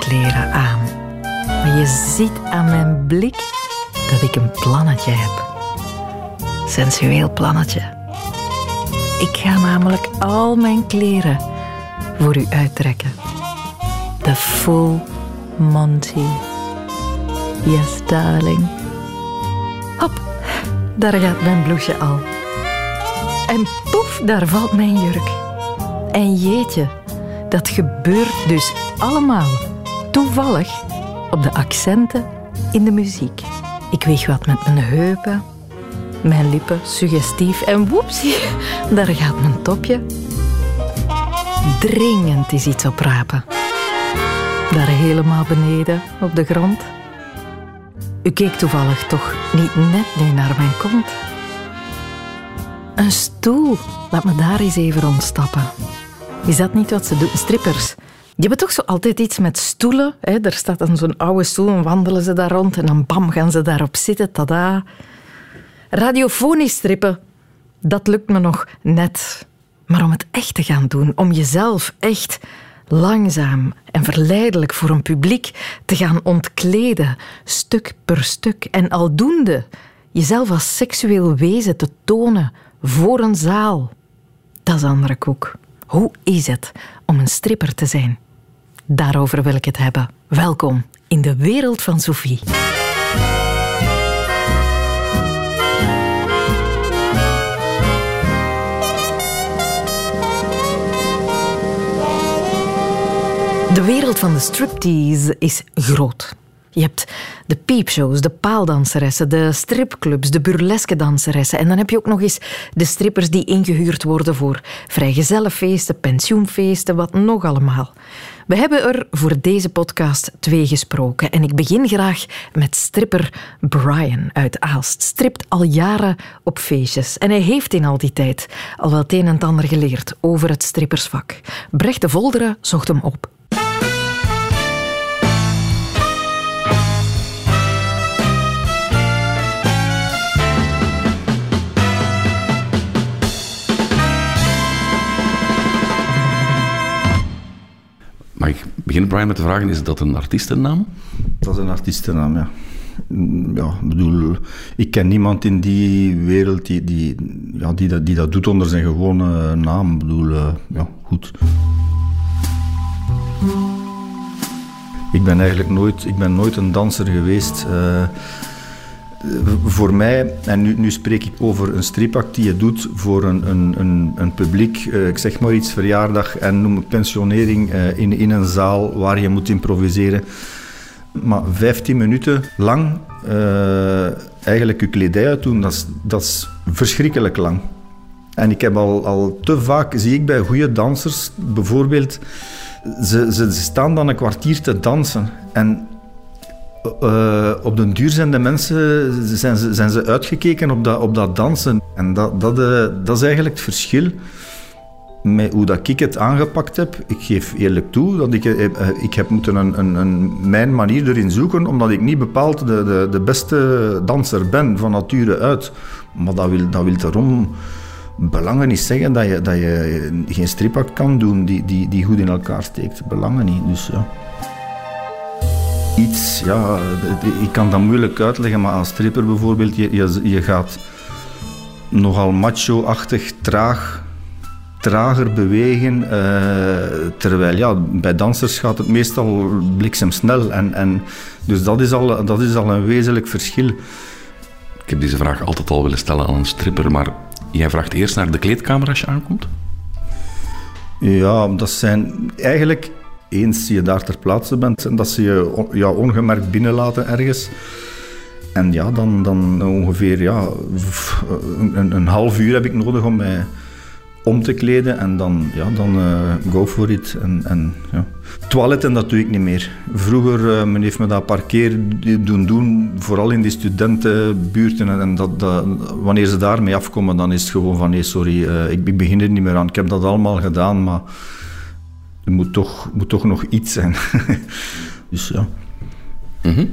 kleren aan. Maar je ziet aan mijn blik dat ik een plannetje heb. Sensueel plannetje. Ik ga namelijk al mijn kleren voor u uittrekken. De full Monty. Yes, darling. Hop, daar gaat mijn bloesje al. En poef, daar valt mijn jurk. En jeetje, dat gebeurt dus allemaal toevallig op de accenten in de muziek. Ik weeg wat met mijn heupen, mijn lippen suggestief en woepsie, daar gaat mijn topje. Dringend is iets oprapen. Daar helemaal beneden op de grond. U keek toevallig toch niet net nee naar mijn kont. Een stoel, laat me daar eens even rondstappen. Is dat niet wat ze doen? Strippers. Die hebben toch zo altijd iets met stoelen. Hè? Er staat dan zo'n oude stoel en wandelen ze daar rond en dan bam gaan ze daarop zitten. Tada. Radiofonisch strippen, dat lukt me nog net. Maar om het echt te gaan doen, om jezelf echt langzaam en verleidelijk voor een publiek te gaan ontkleden, stuk per stuk en aldoende jezelf als seksueel wezen te tonen voor een zaal. Dat is andere koek. Hoe is het om een stripper te zijn? Daarover wil ik het hebben. Welkom in de wereld van Sophie. De wereld van de striptease is groot. Je hebt de piepshows, de paaldanseressen, de stripclubs, de burleske danseressen. En dan heb je ook nog eens de strippers die ingehuurd worden voor vrijgezellenfeesten, pensioenfeesten, wat nog allemaal. We hebben er voor deze podcast twee gesproken. En ik begin graag met stripper Brian uit Aalst. Stript al jaren op feestjes. En hij heeft in al die tijd al wel het een en ander geleerd over het strippersvak. Brecht de Volderen zocht hem op. Mag ik beginnen, Brian, met de vragen, is dat een artiestennaam? Dat is een artiestennaam, ja. Ja, ik bedoel, ik ken niemand in die wereld die, die, ja, die, dat, die dat doet onder zijn gewone naam. Ik bedoel, uh, ja, goed. Ik ben eigenlijk nooit, ik ben nooit een danser geweest. Uh, voor mij, en nu, nu, spreek ik over een stripact die je doet voor een, een, een, een publiek, uh, ik zeg maar iets, verjaardag en noem ik pensionering uh, in, in een zaal waar je moet improviseren. Maar 15 minuten lang eigenlijk je kledij uitdoen, dat is, verschrikkelijk lang. En ik heb al, al te vaak, zie ik bij goede dansers bijvoorbeeld, ze, ze staan dan een kwartier te dansen. En uh, op den duur zijn de mensen zijn ze, zijn ze uitgekeken op dat, op dat dansen. En dat, dat, uh, dat is eigenlijk het verschil met hoe dat ik het aangepakt heb. Ik geef eerlijk toe dat ik, uh, ik heb moeten een, een, een, mijn manier erin zoeken, omdat ik niet bepaald de, de, de beste danser ben van nature uit. Maar dat wil, dat wil daarom belangen niet zeggen dat je, dat je geen stripact kan doen die, die, die goed in elkaar steekt. Belangen niet, dus ja iets, ja, ik kan dat moeilijk uitleggen, maar als stripper bijvoorbeeld, je, je, je gaat nogal macho-achtig, traag, trager bewegen. Uh, terwijl ja, bij dansers gaat het meestal bliksemsnel. En, en, dus dat is, al, dat is al een wezenlijk verschil. Ik heb deze vraag altijd al willen stellen aan een stripper, maar jij vraagt eerst naar de kleedkamer als je aankomt? Ja, dat zijn eigenlijk eens je daar ter plaatse bent en dat ze je ja, ongemerkt binnenlaten ergens. En ja, dan, dan ongeveer ja, een, een half uur heb ik nodig om mij om te kleden en dan, ja, dan uh, go for it. En, en, ja. Toiletten, dat doe ik niet meer. Vroeger, uh, men heeft me dat een paar keer doen doen, vooral in die studentenbuurten. En, dat, dat, wanneer ze daarmee afkomen, dan is het gewoon van nee, sorry, uh, ik, ik begin er niet meer aan. Ik heb dat allemaal gedaan, maar er moet toch, moet toch nog iets zijn. dus ja. Mm -hmm.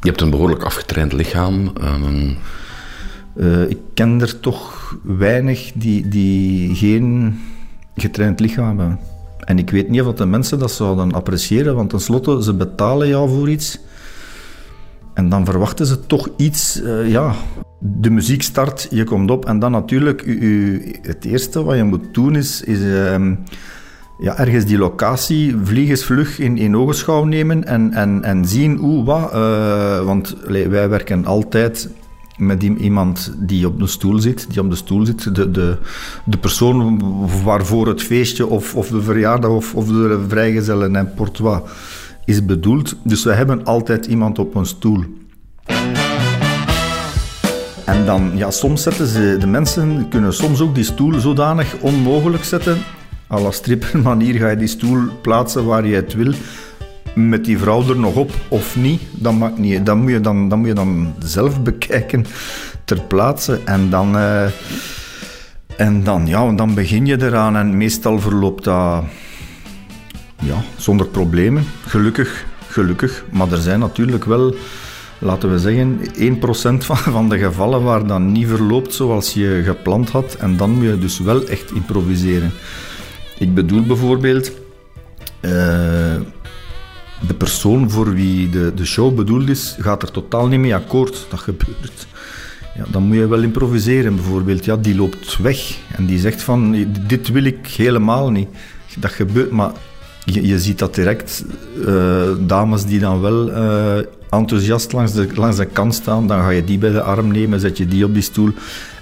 Je hebt een behoorlijk afgetraind lichaam. Um... Uh, ik ken er toch weinig die, die geen getraind lichaam hebben. En ik weet niet of de mensen dat zouden appreciëren, want tenslotte, ze betalen jou voor iets. En dan verwachten ze toch iets, uh, ja. De muziek start, je komt op en dan natuurlijk, u, het eerste wat je moet doen is, uh, ja, ergens die locatie vliegensvlug in, in ogenschouw nemen en, en, en zien hoe, wat. Uh, want wij werken altijd met iemand die op de stoel zit, die op de stoel zit, de, de, de persoon waarvoor het feestje of, of de verjaardag of, of de vrijgezellen en portois is bedoeld. Dus we hebben altijd iemand op een stoel. En dan, ja, soms zetten ze, de mensen kunnen soms ook die stoel zodanig onmogelijk zetten. À la stripper manier ga je die stoel plaatsen waar je het wil met die vrouw er nog op of niet, dat maakt niet. Dat moet je dan, dat moet je dan zelf bekijken ter plaatse. En dan, uh, en dan, ja, dan begin je eraan. En meestal verloopt dat ja, zonder problemen. Gelukkig, gelukkig. Maar er zijn natuurlijk wel, laten we zeggen, 1% van, van de gevallen waar dat niet verloopt zoals je gepland had. En dan moet je dus wel echt improviseren. Ik bedoel bijvoorbeeld... Uh, de persoon voor wie de, de show bedoeld is, gaat er totaal niet mee akkoord. Dat gebeurt. Ja, dan moet je wel improviseren. Bijvoorbeeld, ja, die loopt weg en die zegt van, dit wil ik helemaal niet. Dat gebeurt, maar je, je ziet dat direct. Uh, dames die dan wel uh, enthousiast langs de, langs de kant staan, dan ga je die bij de arm nemen, zet je die op die stoel.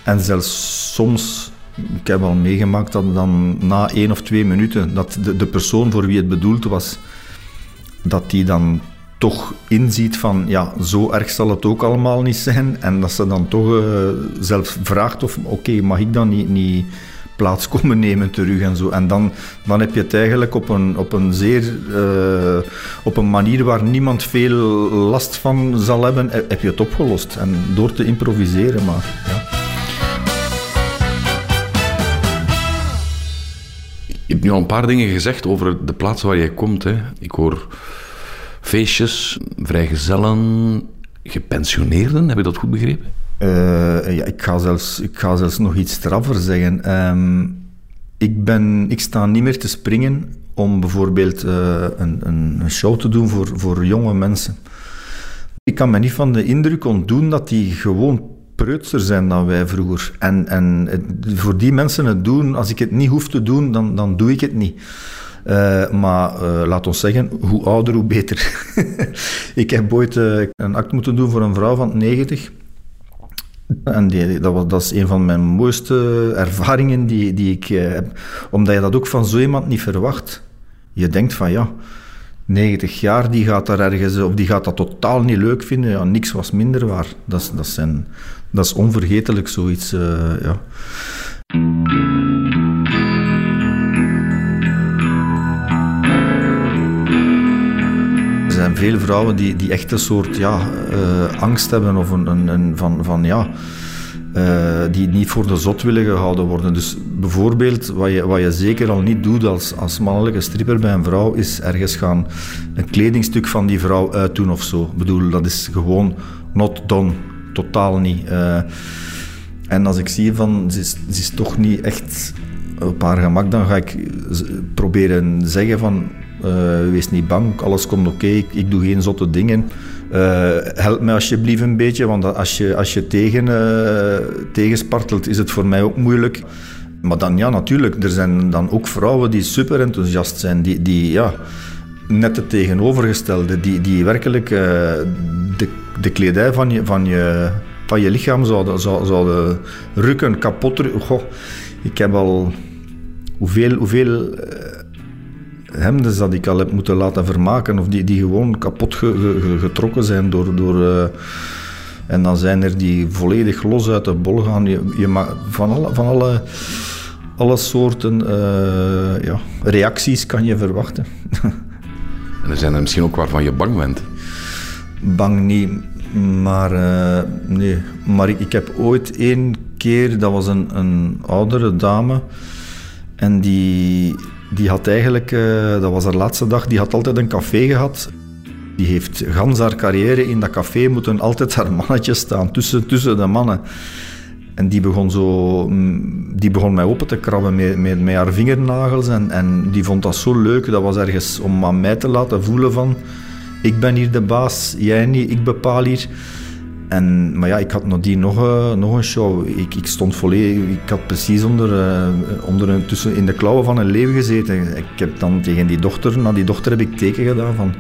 En zelfs soms ik heb al meegemaakt dat dan na één of twee minuten dat de, de persoon voor wie het bedoeld was, dat die dan toch inziet van ja, zo erg zal het ook allemaal niet zijn. En dat ze dan toch uh, zelf vraagt of oké, mag ik dan niet, niet plaats komen nemen terug en zo. En dan, dan heb je het eigenlijk op een, op een zeer uh, op een manier waar niemand veel last van zal hebben, heb je het opgelost. En door te improviseren, maar ja. Je hebt nu al een paar dingen gezegd over de plaats waar jij komt. Hè. Ik hoor feestjes, vrijgezellen, gepensioneerden. Heb je dat goed begrepen? Uh, ja, ik ga, zelfs, ik ga zelfs nog iets straffer zeggen. Um, ik, ben, ik sta niet meer te springen om bijvoorbeeld uh, een, een, show te doen voor, voor jonge mensen. Ik kan me niet van de indruk ontdoen dat die gewoon preutser zijn dan wij vroeger. En, en voor die mensen het doen, als ik het niet hoef te doen, dan, dan doe ik het niet. Uh, maar laat ons zeggen, hoe ouder, hoe beter. ik heb ooit een act moeten doen voor een vrouw van 90. En die, dat, was, dat is een van mijn mooiste ervaringen die, die ik heb. Omdat je dat ook van zo iemand niet verwacht. Je denkt van ja, 90 jaar, die gaat daar ergens, of die gaat dat totaal niet leuk vinden. Ja, niks was minder waar. Dat is, dat zijn, dat is onvergetelijk, zoiets. ja. Veel vrouwen die, die echt een soort ja, uh, angst hebben of een, een, van, van ja, uh, die niet voor de zot willen gehouden worden. Dus bijvoorbeeld, wat je, wat je zeker al niet doet als, als mannelijke stripper bij een vrouw, is ergens gaan een kledingstuk van die vrouw uitdoen of zo. Ik bedoel, dat is gewoon not done. Totaal niet. Uh, en als ik zie van, ze is, ze is toch niet echt op haar gemak, dan ga ik proberen zeggen van uh, wees niet bang, alles komt oké, ik, ik, doe geen zotte dingen. Uh, help mij alsjeblieft een beetje, want als je, als je tegen, uh, tegenspartelt, is het voor mij ook moeilijk. Maar dan, ja, natuurlijk, er zijn dan ook vrouwen die super enthousiast zijn, die, die ja, net het tegenovergestelde, die, die werkelijk de, de kledij van je, van je, van je lichaam zouden, zouden rukken, kapot. Goh, ik heb al hoeveel, hoeveel hemden dat ik al heb moeten laten vermaken, of die, die gewoon kapot getrokken zijn door. door uh, en dan zijn er die volledig los uit de bol gaan. Je, je mag, van alle, van alle, alle soorten uh, ja, reacties kan je verwachten. en er zijn er misschien ook waarvan je bang bent. Bang niet, maar uh, nee. Maar ik, ik heb ooit één keer, dat was een, een oudere dame, en die die had eigenlijk, uh, dat was haar laatste dag, die had altijd een café gehad. Die heeft gans haar carrière in dat café moeten altijd haar mannetje staan, tussen, tussen de mannen. En die begon zo, mm, die begon mij open te krabben met, met, met haar vingernagels. En, en die vond dat zo leuk. Dat was ergens om aan mij te laten voelen van... Ik ben hier de baas, jij niet, ik bepaal hier. En, maar ja, ik had nog, uh, nog een show. Ik, stond volledig... Ik had precies onder, uh, onder tussen, in de klauwen van een leeuw gezeten. Ik heb dan tegen die dochter... Naar die dochter heb ik teken gedaan van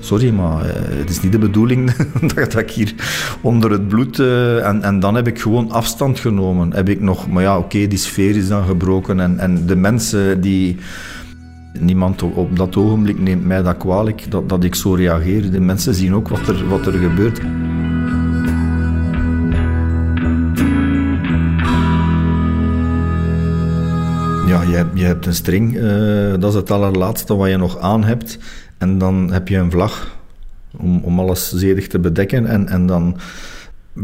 sorry, maar uh, het is niet de bedoeling dat, ik hier onder het bloed... En, en dan heb ik gewoon afstand genomen. Heb ik nog, maar ja, oké, die sfeer is dan gebroken. En, en de mensen die... Niemand op dat ogenblik neemt mij dat kwalijk, dat, dat ik zo reageer. De mensen zien ook wat er, wat er gebeurt. Ja, je, hebt een string, uh, dat is het allerlaatste wat je nog aan hebt. En dan heb je een vlag om, om alles zedig te bedekken. En, en dan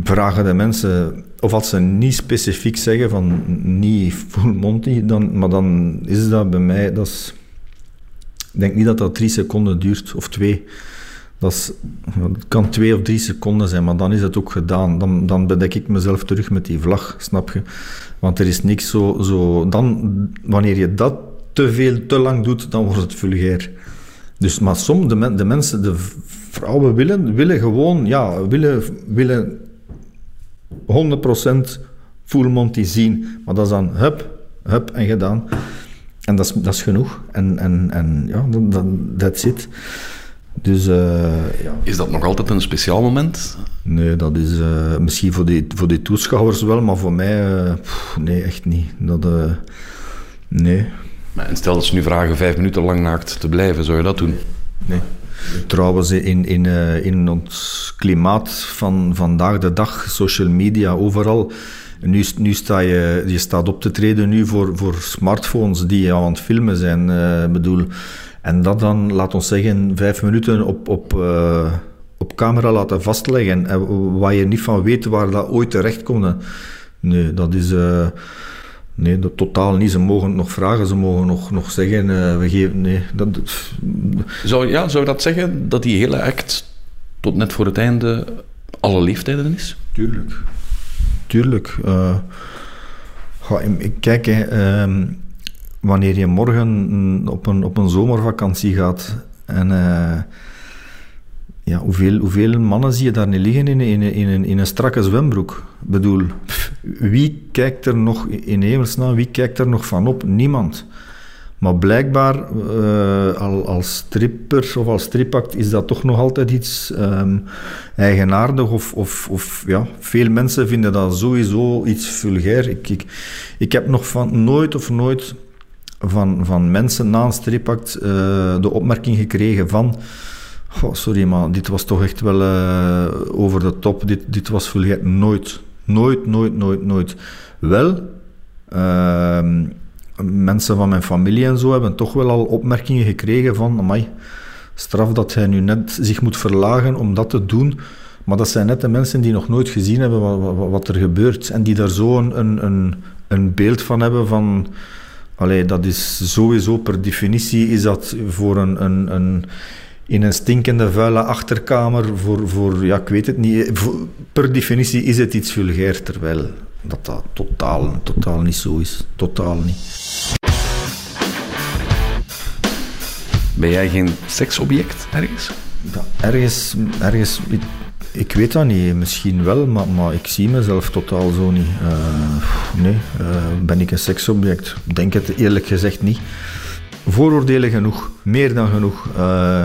vragen de mensen, of als ze niet specifiek zeggen van niet full Monty, dan, maar dan is dat bij mij, dat is, ik denk niet dat dat drie seconden duurt, of twee. Dat het kan twee of drie seconden zijn, maar dan is het ook gedaan. Dan, dan bedek ik mezelf terug met die vlag, snap je? Want er is niks zo, zo... Dan, wanneer je dat te veel, te lang doet, dan wordt het vulgair. Dus, maar soms, de, mensen, de vrouwen willen, willen gewoon, ja, willen, willen 100% full Monty zien. Maar dat is dan hup, hup en gedaan. En dat is, dat is genoeg. En, en, en ja, dat that's it. Dus, uh, ja. Is dat nog altijd een speciaal moment? Nee, dat is uh, misschien voor die, voor die toeschouwers wel, maar voor mij, pff, nee, echt niet. Dat, nee. En stel dat ze nu vragen vijf minuten lang naakt te blijven, zou je dat doen? Nee. Trouwens, in, in, in ons klimaat van vandaag de dag, social media, overal. Nu, nu sta je, je staat op te treden nu voor, voor smartphones die aan het filmen zijn. Uh, bedoel. En dat dan, laat ons zeggen, vijf minuten op, op, uh, op camera laten vastleggen. En waar je niet van weet waar dat ooit terecht komt. Nee, dat is. Nee, dat totaal niet. Ze mogen nog vragen, ze mogen nog, nog zeggen, uh, we geven... Nee, dat... Zou, ja, zou dat zeggen, dat die hele act tot net voor het einde alle leeftijden is? Tuurlijk. Tuurlijk. Uh, kijk, uh, wanneer je morgen op een, op een zomervakantie gaat en eh, ja, hoeveel, hoeveel mannen zie je daar niet liggen in, in, in, in, in een strakke zwembroek? Ik bedoel, wie kijkt er nog in hemelsnaam, wie kijkt er nog van op? Niemand. Maar blijkbaar, uh, al, als stripper of als stripact, is dat toch nog altijd iets um, eigenaardig. Of, of, of, ja, veel mensen vinden dat sowieso iets vulgair. Ik, ik, ik heb nog van nooit of nooit van, van mensen na een stripact uh, de opmerking gekregen van sorry, maar dit was toch echt wel uh, over de top. Dit, dit was vulgair. Nooit. Nooit, nooit, nooit, nooit. Wel, uh, mensen van mijn familie en zo hebben toch wel al opmerkingen gekregen van, amai, straf dat hij nu net zich moet verlagen om dat te doen. Maar dat zijn net de mensen die nog nooit gezien hebben wat, wat, wat er gebeurt. En die daar zo een, een, een beeld van hebben van... Allee, dat is sowieso per definitie is dat voor een, een, een in een stinkende, vuile achterkamer voor, voor ja, ik weet het niet. per definitie is het iets vulgair, terwijl dat, dat totaal, totaal niet zo is. Totaal niet. Ben jij geen seksobject ergens? Ja, ergens, ergens ik, weet dat niet. Misschien wel, maar, maar ik zie mezelf totaal zo niet. Uh, nee, uh, ben ik een seksobject? Denk het eerlijk gezegd niet. Vooroordelen genoeg, meer dan genoeg. Uh,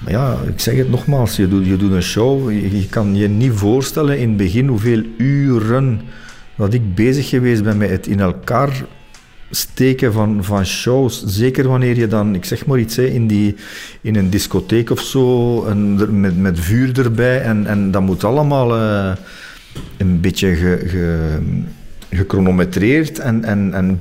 maar ja, ik zeg het nogmaals, je doet, je doet een show, je, kan je niet voorstellen in het begin hoeveel uren dat ik bezig geweest ben met het in elkaar steken van, van shows. Zeker wanneer je dan, ik zeg maar iets, hè, in, die, in een discotheek of zo, en, met, met vuur erbij, en, en dat moet allemaal uh, een beetje ge, ge gechronometreerd en, en, en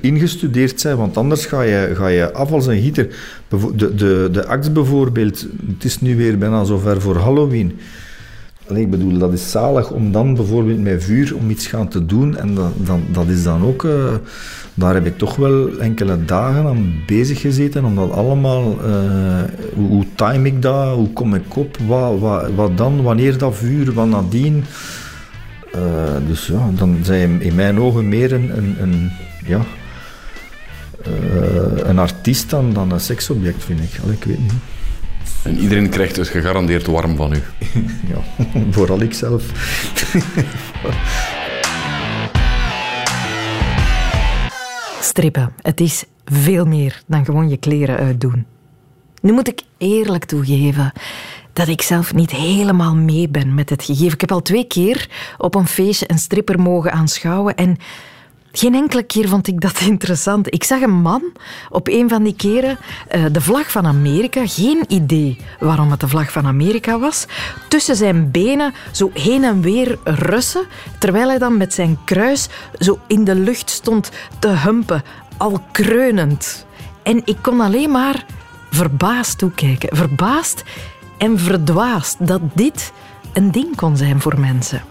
ingestudeerd zijn, want anders ga je, ga je af als een gieter. De, de, de acts bijvoorbeeld, het is nu weer bijna zover voor Halloween. Ik bedoel, dat is zalig om dan bijvoorbeeld met vuur om iets gaan te doen. En dat, dat, dat is dan ook... Uh, daar heb ik toch wel enkele dagen aan bezig gezeten. Om dat allemaal... Uh, hoe, hoe, time ik dat? Hoe kom ik op? Wat, wat, wat dan? Wanneer dat vuur? Wat nadien? dus ja, dan zijn in mijn ogen meer een, een, een ja, een artiest dan, dan een seksobject, vind ik. Allee, ik weet niet. En iedereen krijgt dus gegarandeerd warm van u. ja, vooral ik zelf. Strippen, het is veel meer dan gewoon je kleren uitdoen. Nu moet ik eerlijk toegeven dat ik zelf niet helemaal mee ben met het gegeven. Ik heb al twee keer op een feestje een stripper mogen aanschouwen en geen enkele keer vond ik dat interessant. Ik zag een man op een van die keren uh, de vlag van Amerika, geen idee waarom het de vlag van Amerika was, tussen zijn benen zo heen en weer russen, terwijl hij dan met zijn kruis zo in de lucht stond te humpen, al kreunend. En ik kon alleen maar verbaasd toekijken. Verbaasd en verdwaasd dat dit een ding kon zijn voor mensen.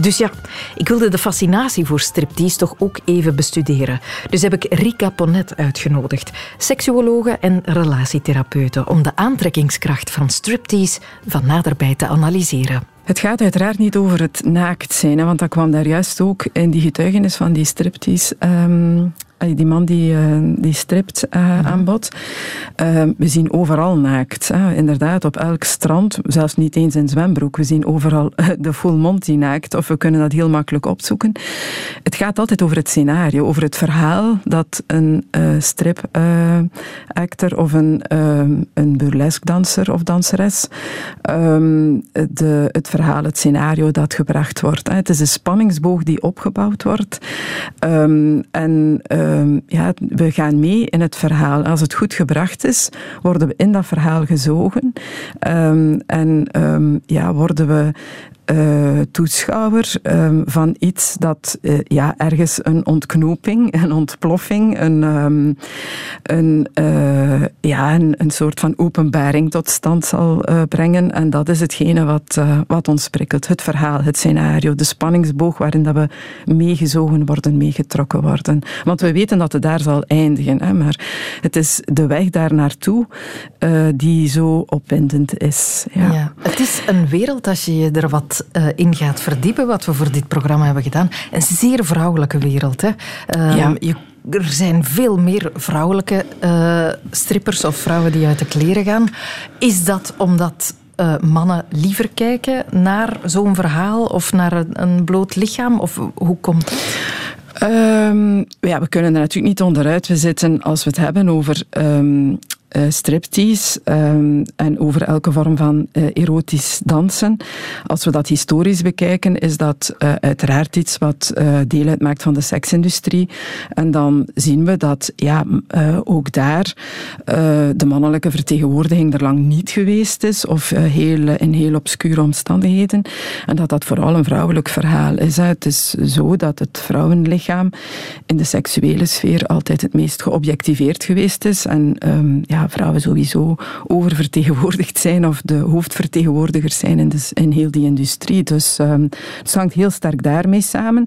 Dus ja, ik wilde de fascinatie voor striptease toch ook even bestuderen. Dus heb ik Rika Ponet uitgenodigd, seksuologe en relatietherapeute, om de aantrekkingskracht van striptease van naderbij te analyseren. Het gaat uiteraard niet over het naakt zijn, want dat kwam daar juist ook in die getuigenis van die striptease um, die man die, uh, die stript uh, aan bod. Uh, we zien overal naakt. Inderdaad, op elk strand, zelfs niet eens in zwembroek. We zien overal de full monty naakt. Of we kunnen dat heel makkelijk opzoeken. Het gaat altijd over het scenario, over het verhaal dat een strip-actor of een, een burlesque danser of danseres um, de, het verhaal, het scenario dat gebracht wordt. Het is een spanningsboog die opgebouwd wordt. Um, en Ehm, ja, we gaan mee in het verhaal. Als het goed gebracht is, worden we in dat verhaal gezogen. Um, en um, ja, worden we uh, toeschouwer um, van iets dat uh, ja, ergens een ontknoping, een ontploffing, een, um, een, uh, ja, een, een, soort van openbaring tot stand zal brengen. En dat is hetgene wat, wat ons prikkelt. Het verhaal, het scenario, de spanningsboog waarin dat we meegezogen worden, meegetrokken worden. Want we weten dat het daar zal eindigen. Hè, maar het is de weg daar naartoe die zo opwindend is. Ja. ja. Het is een wereld als je je er wat uh, in gaat verdiepen, wat we voor dit programma hebben gedaan. Een zeer vrouwelijke wereld. Hè? Uh, ja. je, er zijn veel meer vrouwelijke uh, strippers of vrouwen die uit de kleren gaan. Is dat omdat uh, mannen liever kijken naar zo'n verhaal of naar een, een bloot lichaam? Of hoe komt dat? Um, ja, we kunnen er natuurlijk niet onderuit. We zitten, als we het hebben over um, uh, striptease um, en over elke vorm van uh, erotisch dansen. Als we dat historisch bekijken, is dat uh, uiteraard iets wat deel uitmaakt van de seksindustrie. En dan zien we dat ja, ook daar de mannelijke vertegenwoordiging er lang niet geweest is, of heel, in heel obscure omstandigheden. En dat dat vooral een vrouwelijk verhaal is. Het is zo dat het vrouwenlichaam in de seksuele sfeer altijd het meest geobjectiveerd geweest is. En um, ja, vrouwen sowieso oververtegenwoordigd zijn of de hoofdvertegenwoordigers zijn in, de, in heel die industrie. Dus um, het hangt heel sterk daarmee samen.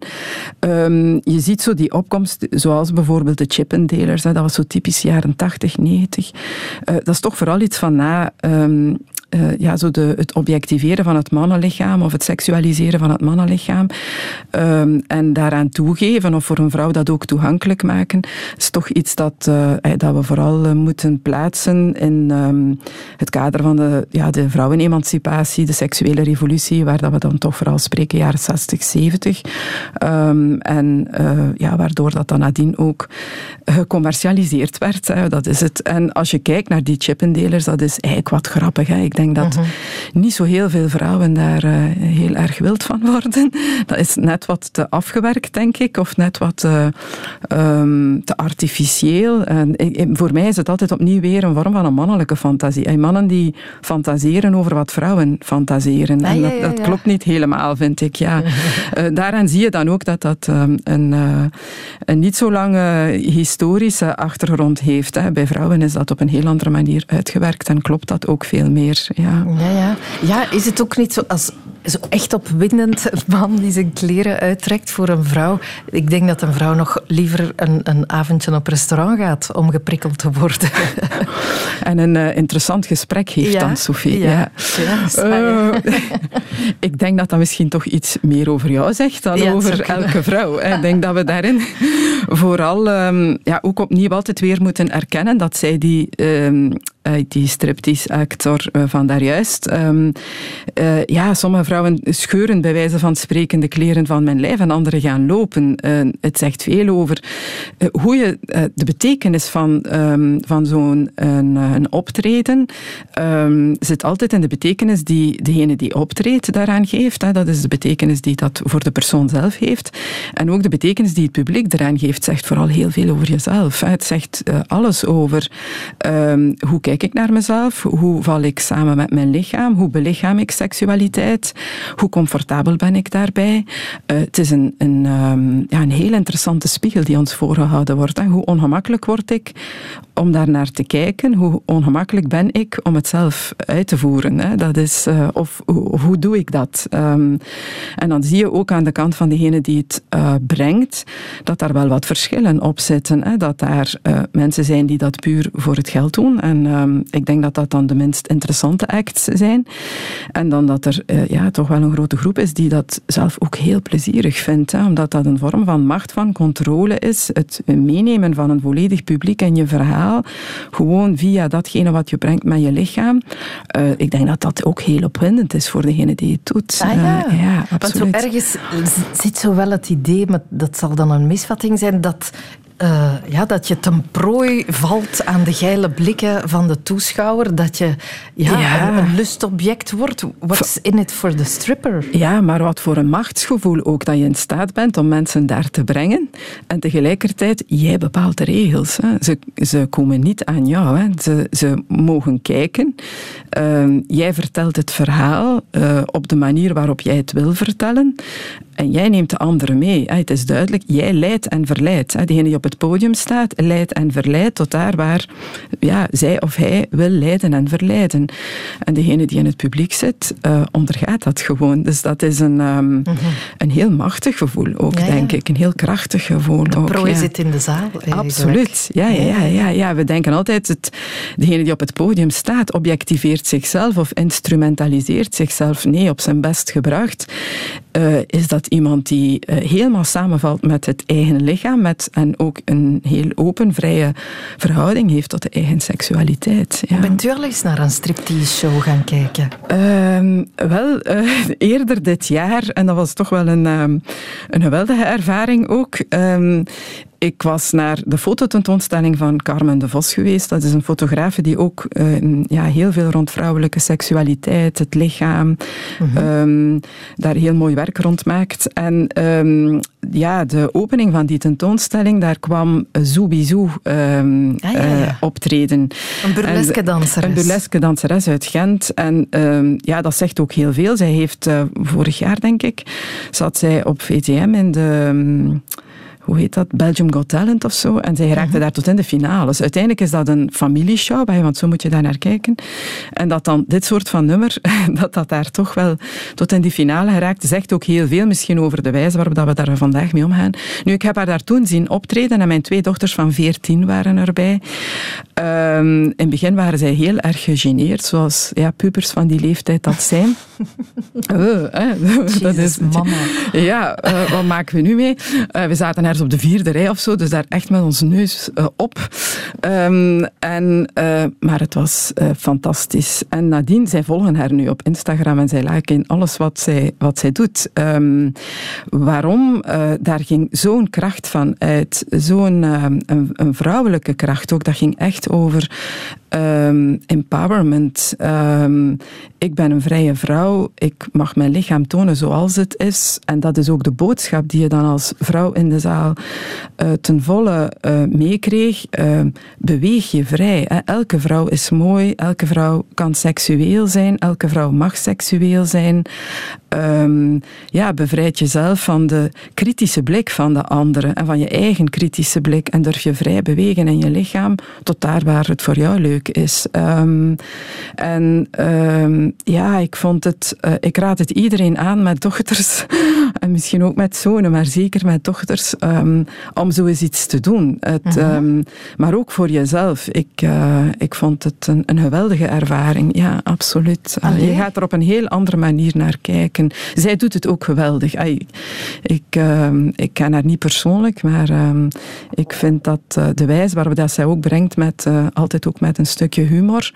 Um, je ziet zo die opkomst, zoals bijvoorbeeld de chippendelers, dat was zo typisch jaren 80, 90. Uh, dat is toch vooral iets van na um, uh, ja, zo de, het objectiveren van het mannenlichaam of het seksualiseren van het mannenlichaam um, en daaraan toegeven of voor een vrouw dat ook toegankelijk maken, is toch iets dat, uh, dat we vooral moeten plaatsen in um, het kader van de, ja, de vrouwenemancipatie, de seksuele revolutie, waar dat we dan toch vooral spreken jaren 60, 70. Um, en ja, waardoor dat dan nadien ook gecommercialiseerd werd. Dat is het. En als je kijkt naar die chippendelers, dat is eigenlijk wat grappig. Hè. Denk dat mhm. niet zo heel veel vrouwen daar uh, heel erg wild van worden. Dat is net wat te afgewerkt, denk ik, of net wat uh, um, te artificieel. En voor mij is het altijd opnieuw weer een vorm van een mannelijke fantasie. En mannen die fantaseren over wat vrouwen fantaseren. Ah, en dat, dat, klopt niet helemaal, vind ik. Ja. uh, daaraan zie je dan ook dat dat um, een, een, niet zo lange historische achtergrond heeft. Hè. Bij vrouwen is dat op een heel andere manier uitgewerkt en klopt dat ook veel meer. Ja. Ja, ja. is het ook niet zo als zo echt opwindend man die zijn kleren uittrekt voor een vrouw. Ik denk dat een vrouw nog liever een, een avondje op restaurant gaat om geprikkeld te worden. En een uh, interessant gesprek heeft dan, Sophie. Ja. ja. Uh, ik denk dat dat misschien toch iets meer over jou zegt dan over elke vrouw. Ik denk dat we daarin vooral um, ja, ook opnieuw altijd weer moeten erkennen dat zij die um, die striptease-actor van daarjuist. Um, uh, ja, sommige vrouwen scheuren bij wijze van spreken de kleren van mijn lijf en anderen gaan lopen. Uh, het zegt veel over hoe je de betekenis van, um, van zo'n een, optreden um, zit altijd in de betekenis die degene die optreedt daaraan geeft. Hè. Dat is de betekenis die dat voor de persoon zelf heeft. En ook de betekenis die het publiek eraan geeft, zegt vooral heel veel over jezelf. Het zegt alles over hoe kijk ik naar mezelf? Hoe val ik samen met mijn lichaam? Hoe belichaam ik seksualiteit? Hoe comfortabel ben ik daarbij? Uh, het is een, een, um, ja, een heel interessante spiegel die ons voorgehouden wordt. Hoe ongemakkelijk word ik om daar naar te kijken? Hoe ongemakkelijk ben ik om het zelf uit te voeren? Dat is, uh, of, hoe doe ik dat? Um, en dan zie je ook aan de kant van degene die het uh, brengt, dat daar wel wat verschillen op zitten. Hè? Dat daar mensen zijn die dat puur voor het geld doen en um, ik denk dat dat dan de minst interessante acts zijn. En dan dat er ja, toch wel een grote groep is die dat zelf ook heel plezierig vindt. Hè, omdat dat een vorm van macht, van controle is. Het meenemen van een volledig publiek in je verhaal. Gewoon via datgene wat je brengt met je lichaam. Uh, ik denk dat dat ook heel opwindend is voor degene die het doet. Ah, ja. Uh, ja, absoluut. Want zo ergens zit zo wel het idee, maar dat zal dan een misvatting zijn, dat uh, ja, dat je ten prooi valt aan de geile blikken van de toeschouwer. Dat je ja, ja. Een, lustobject wordt. What's in it for the stripper? Ja, maar wat voor een machtsgevoel ook dat je in staat bent om mensen daar te brengen. En tegelijkertijd, jij bepaalt de regels. Hè. Ze, ze komen niet aan jou. Hè. Ze, ze mogen kijken. Uh, jij vertelt het verhaal uh, op de manier waarop jij het wil vertellen. En jij neemt de anderen mee. Het is duidelijk, jij leidt en verleidt. Degene die op het podium staat, leidt en verleidt tot daar waar ja, zij of hij wil leiden en verleiden. En degene die in het publiek zit, uh, ondergaat dat gewoon. Dus dat is een, um, mm -hmm. een heel machtig gevoel ook, ja, denk ja. ik. Een heel krachtig gevoel de ook. Prooi ja. zit in de zaal. Eigenlijk. Absoluut. Ja, ja, ja, ja, ja. We denken altijd, het, degene die op het podium staat, objectiveert zichzelf of instrumentaliseert zichzelf. Nee, op zijn best gebracht uh, is dat iemand die uh, helemaal samenvalt met het eigen lichaam met, en ook een heel open, vrije verhouding heeft tot de eigen seksualiteit. Ja. Bent u al eens naar een striptease-show gaan kijken? Uh, wel, uh, eerder dit jaar. En dat was toch wel een, um, een geweldige ervaring ook. Um, ik was naar de fototentoonstelling van Carmen de Vos geweest. Dat is een fotografe die ook uh, ja, heel veel rond vrouwelijke seksualiteit, het lichaam, -hmm. um, daar heel mooi werk rond maakt. En um, ja, de opening van die tentoonstelling, daar kwam Zoubizou um, ah, ja, ja. Uh, optreden. Een burleske danseres. Een burleske danseres uit Gent. En ja, dat zegt ook heel veel. Zij heeft uh, vorig jaar, denk ik, zat zij op VTM in de hoe heet dat, Belgium Got Talent of zo. En zij raakte uh -huh. daar tot in de finales. Uiteindelijk is dat een familieshow, want zo moet je daar naar kijken. En dat dan dit soort van nummer, dat dat daar toch wel tot in die finale geraakt, zegt ook heel veel misschien over de wijze waarop dat we daar vandaag mee omgaan. Nu, ik heb haar daar toen zien optreden en mijn twee dochters van 14 waren erbij. Um, in het begin waren zij heel erg gegeneerd, zoals ja, pubers van die leeftijd dat zijn. eh, dat is mama. Ja, uh, wat maken we nu mee? Uh, we zaten op de vierde rij of zo, dus daar echt met ons neus uh, op. Um, en, uh, maar het was uh, fantastisch. En nadien, zij volgen haar nu op Instagram en zij liken alles wat zij, wat zij doet. Um, waarom? daar ging zo'n kracht van uit, zo'n een vrouwelijke kracht ook. Dat ging echt over um, empowerment. Um, ik ben een vrije vrouw, ik mag mijn lichaam tonen zoals het is. En dat is ook de boodschap die je dan als vrouw in de zaal uh, ten volle uh, meekreeg. Uh, beweeg je vrij. Hè. Elke vrouw is mooi, elke vrouw kan seksueel zijn, elke vrouw mag seksueel zijn. Ja, bevrijd jezelf van de kritische blik van de anderen en van je eigen kritische blik en durf je vrij bewegen in je lichaam tot daar waar het voor jou leuk is. Ehm, en ehm, ja, ik vond het, uh, ik raad het iedereen aan met dochters en misschien ook met zonen, maar zeker met dochters, um, om zo eens iets te doen. Het, mhm. maar ook voor jezelf. Ik, uh, ik vond het een, een geweldige ervaring. Ja, absoluut. Uh, je gaat er op een heel andere manier naar kijken. Zij doet het ook geweldig. Ik, ik ken haar niet persoonlijk, maar ik vind dat de wijze waarop dat zij ook brengt, met, altijd ook met een stukje humor,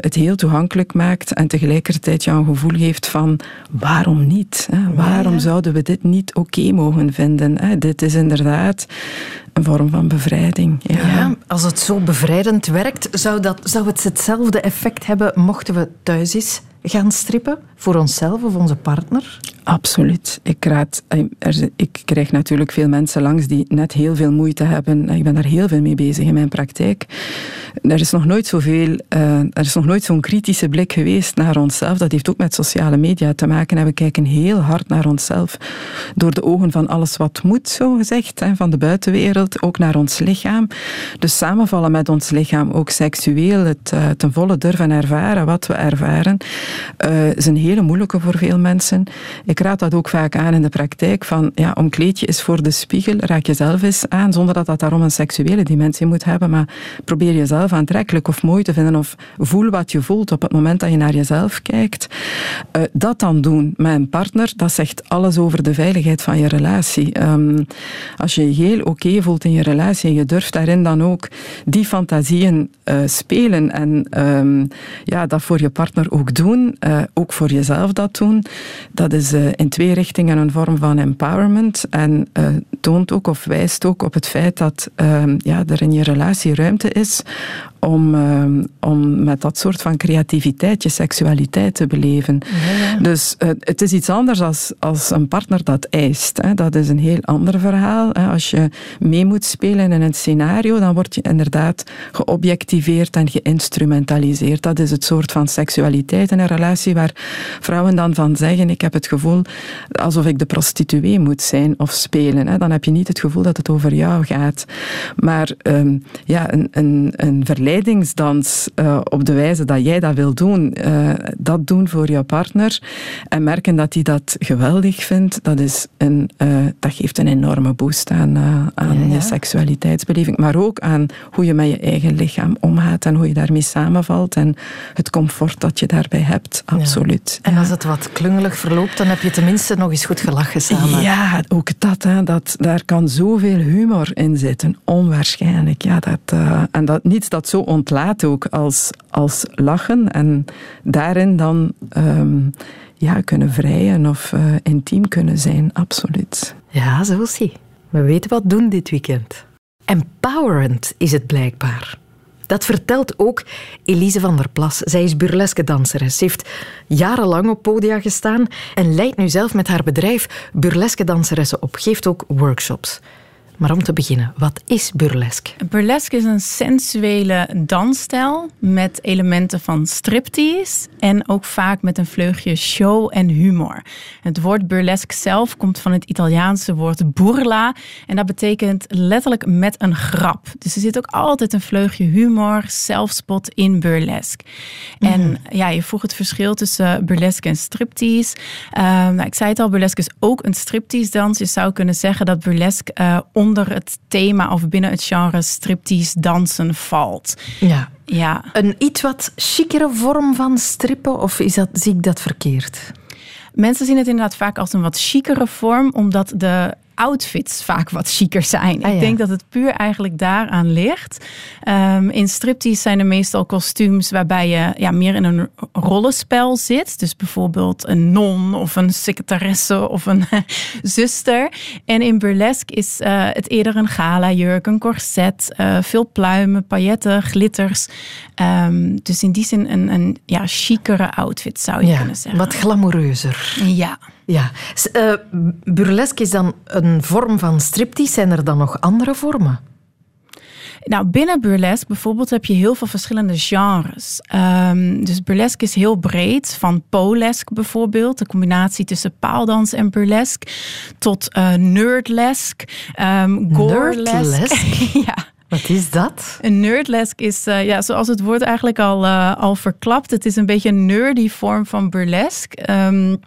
het heel toegankelijk maakt en tegelijkertijd jou een gevoel geeft van waarom niet? Hè? Waarom zouden we dit niet oké mogen vinden? Hè? Dit is inderdaad een vorm van bevrijding. Ja. ja. als het zo bevrijdend werkt, zou, dat, zou het hetzelfde effect hebben mochten we thuis eens gaan strippen? Voor onszelf of onze partner? Absoluut. Ik, raad, eh, ik krijg natuurlijk veel mensen langs die net heel veel moeite hebben. Ik ben daar heel veel mee bezig in mijn praktijk. Er is nog nooit zoveel, uh, er is nog nooit zo'n kritische blik geweest naar onszelf. Dat heeft ook met sociale media te maken. En we kijken heel hard naar onszelf door de ogen van alles wat moet, zo gezegd, van de buitenwereld, ook naar ons lichaam. Dus samenvallen met ons lichaam, ook seksueel, het uh, ten volle durven ervaren wat we ervaren, is een hele moeilijke voor veel mensen. Raad dat ook vaak aan in de praktijk, van ja, omkleed je eens voor de spiegel, raak jezelf eens aan, zonder dat dat daarom een seksuele dimensie moet hebben, maar probeer jezelf aantrekkelijk of mooi te vinden, of voel wat je voelt op het moment dat je naar jezelf kijkt. Uh, dat dan doen met een partner, dat zegt alles over de veiligheid van je relatie. Um, als je je heel oké voelt in je relatie en je durft daarin dan ook die fantasieën uh, spelen en um, ja, dat voor je partner ook doen, uh, ook voor jezelf dat doen, dat is uh, in twee richtingen een vorm van empowerment en toont ook of wijst ook op het feit dat ehm, ja, er in je relatie ruimte is om, ehm, om met dat soort van creativiteit je seksualiteit te beleven. Dus uh, het is iets anders als, als een partner dat eist. Hè. Dat is een heel ander verhaal. Hè. Als je mee moet spelen in een scenario, dan word je inderdaad geobjectiveerd en geïnstrumentaliseerd. Dat is het soort van seksualiteit in een relatie waar vrouwen dan van zeggen, ik heb het gevoel alsof ik de prostituee moet zijn of spelen. Hè. Dan heb je niet het gevoel dat het over jou gaat. Maar um, ja, een, een, een verleiding verleidingsdans uh, op de wijze dat jij dat wil doen, uh, dat doen voor jouw partner en merken dat hij dat geweldig vindt, dat, is een, uh, dat geeft een enorme boost aan, aan ja, ja. je seksualiteitsbeleving, maar ook aan hoe je met je eigen lichaam omgaat en hoe je daarmee samenvalt en het comfort dat je daarbij hebt, absoluut. Ja. En als het wat klungelig verloopt, dan heb je tenminste nog eens goed gelachen samen. Ja, ook dat, hè, dat daar kan zoveel humor in zitten, onwaarschijnlijk. Ja, dat, en dat, niets dat zo ontlaat ook als, als lachen en daarin dan um, ja, kunnen vrijen of uh, intiem kunnen zijn, absoluut. Ja, zo zie. We weten wat doen dit weekend. Empowerend is het blijkbaar. Dat vertelt ook Elise van der Plas. Zij is burleske danseres. Ze heeft jarenlang op podia gestaan en leidt nu zelf met haar bedrijf burleske danseressen op. Geeft ook workshops. Maar om te beginnen, wat is burlesque? Burlesque is een sensuele dansstijl met elementen van striptease en ook vaak met een vleugje show en humor. Het woord burlesque zelf komt van het Italiaanse woord burla en dat betekent letterlijk met een grap. Dus er zit ook altijd een vleugje humor, zelfspot in burlesque. Mm. En ja, je vroeg het verschil tussen burlesque en striptease. Uh, nou, ik zei het al, burlesque is ook een striptease dans. Je zou kunnen zeggen dat burlesque uh, onder het thema of binnen het genre striptease dansen valt. Ja. ja. Een iets wat chicere vorm van strippen of is dat, zie ik dat verkeerd? Mensen zien het inderdaad vaak als een wat chicere vorm, omdat de outfits vaak wat chiquer zijn. Ah, ik denk dat het puur eigenlijk daaraan ligt. Um, in striptease zijn er meestal kostuums waarbij je ja, meer in een rollenspel zit. Dus bijvoorbeeld een non of een secretaresse of een zuster. En in burlesque is uh, het eerder een gala jurk, een corset, uh, veel pluimen, pailletten, glitters. Um, dus in die zin een, een ja, chicere outfit zou je ja, kunnen zeggen. Wat glamoureuzer. Ja. Ja, uh, burlesque is dan een vorm van striptease. Zijn er dan nog andere vormen? Nou, binnen burlesque bijvoorbeeld heb je heel veel verschillende genres. Um, dus burlesque is heel breed, van polesque bijvoorbeeld, de combinatie tussen paaldans en burlesque, tot uh, nerdlesque, um, gorelesque. Nerdlesque? ja. Wat is dat? Een nerdlesk is, uh, ja, zoals het woord eigenlijk al, uh, al verklapt, het is een beetje een nerdy vorm van burlesque. Um,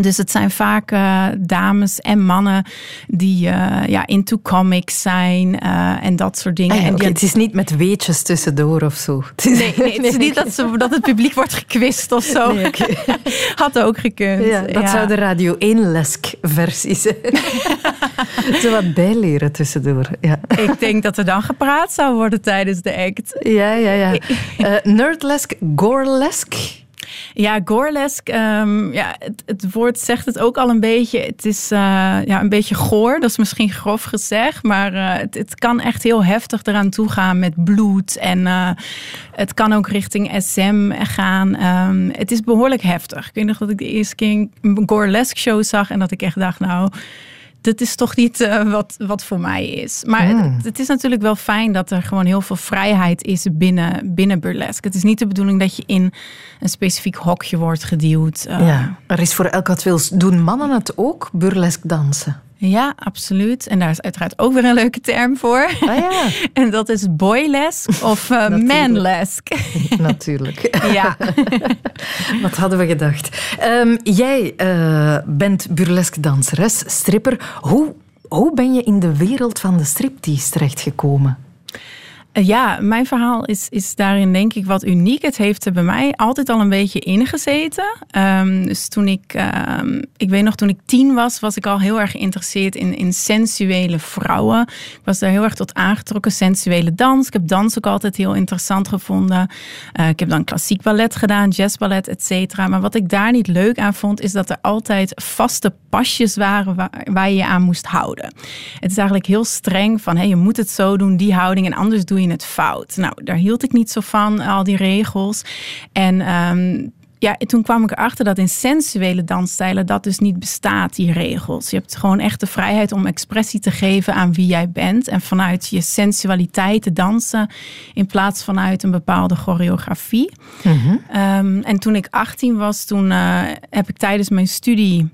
dus het zijn vaak uh, dames en mannen die uh, ja, into comics zijn uh, en dat soort dingen. Ah, ja, en okay. Het is niet met weetjes tussendoor of zo. Het is, nee, nee, het is niet dat, ze, dat het publiek wordt gekwist of zo. Nee, okay. Had ook gekund. Ja, dat ja. zou de Radio 1-lesk-versie zijn. zo wat bijleren tussendoor. Ja. Ik denk dat er dan gepraat zou worden tijdens de act. Ja, ja, ja. nerdlesk, gorelesk. Ja, goresk. Um, ja, het, het, woord zegt het ook al een beetje. Het is uh, ja, een beetje goor. Dat is misschien grof gezegd. Maar uh, het, het, kan echt heel heftig eraan toe gaan met bloed. En uh, het kan ook richting SM gaan. Um, het is behoorlijk heftig. Ik weet nog dat ik de eerste keer een goresk show zag. En dat ik echt dacht, nou dat is toch niet uh, wat, wat voor mij is. Maar Hmm. het, het, is natuurlijk wel fijn dat er gewoon heel veel vrijheid is binnen, binnen burlesque. Het is niet de bedoeling dat je in een specifiek hokje wordt geduwd. Uh, ja, er is voor elk wat wils. Doen mannen het ook, burlesque dansen? Ja, absoluut. En daar is uiteraard ook weer een leuke term voor. Ah, ja. en dat is boylesk of uh, manlesk. Natuurlijk. ja. Wat hadden we gedacht? Um, jij uh, bent burlesque danseres, stripper. Hoe, hoe ben je in de wereld van de striptease terechtgekomen? Ja, mijn verhaal is, is daarin denk ik wat uniek. Het heeft er bij mij altijd al een beetje ingezeten. Um, dus toen ik, um, ik weet nog, toen ik tien was, was ik al heel erg geïnteresseerd in, in sensuele vrouwen. Ik was daar heel erg tot aangetrokken, sensuele dans. Ik heb dans ook altijd heel interessant gevonden. Uh, ik heb dan klassiek ballet gedaan, jazzballet, et cetera. Maar wat ik daar niet leuk aan vond, is dat er altijd vaste pasjes waren waar, waar je je aan moest houden. Het is eigenlijk heel streng van, hey, je moet het zo doen, die houding, en anders doe je het fout. Nou, daar hield ik niet zo van, al die regels. En um, ja, toen kwam ik erachter dat in sensuele dansstijlen dat dus niet bestaat, die regels. Je hebt gewoon echt de vrijheid om expressie te geven aan wie jij bent. En vanuit je sensualiteit te dansen in plaats vanuit een bepaalde choreografie. Mhm. Um, en toen ik 18 was, toen uh, heb ik tijdens mijn studie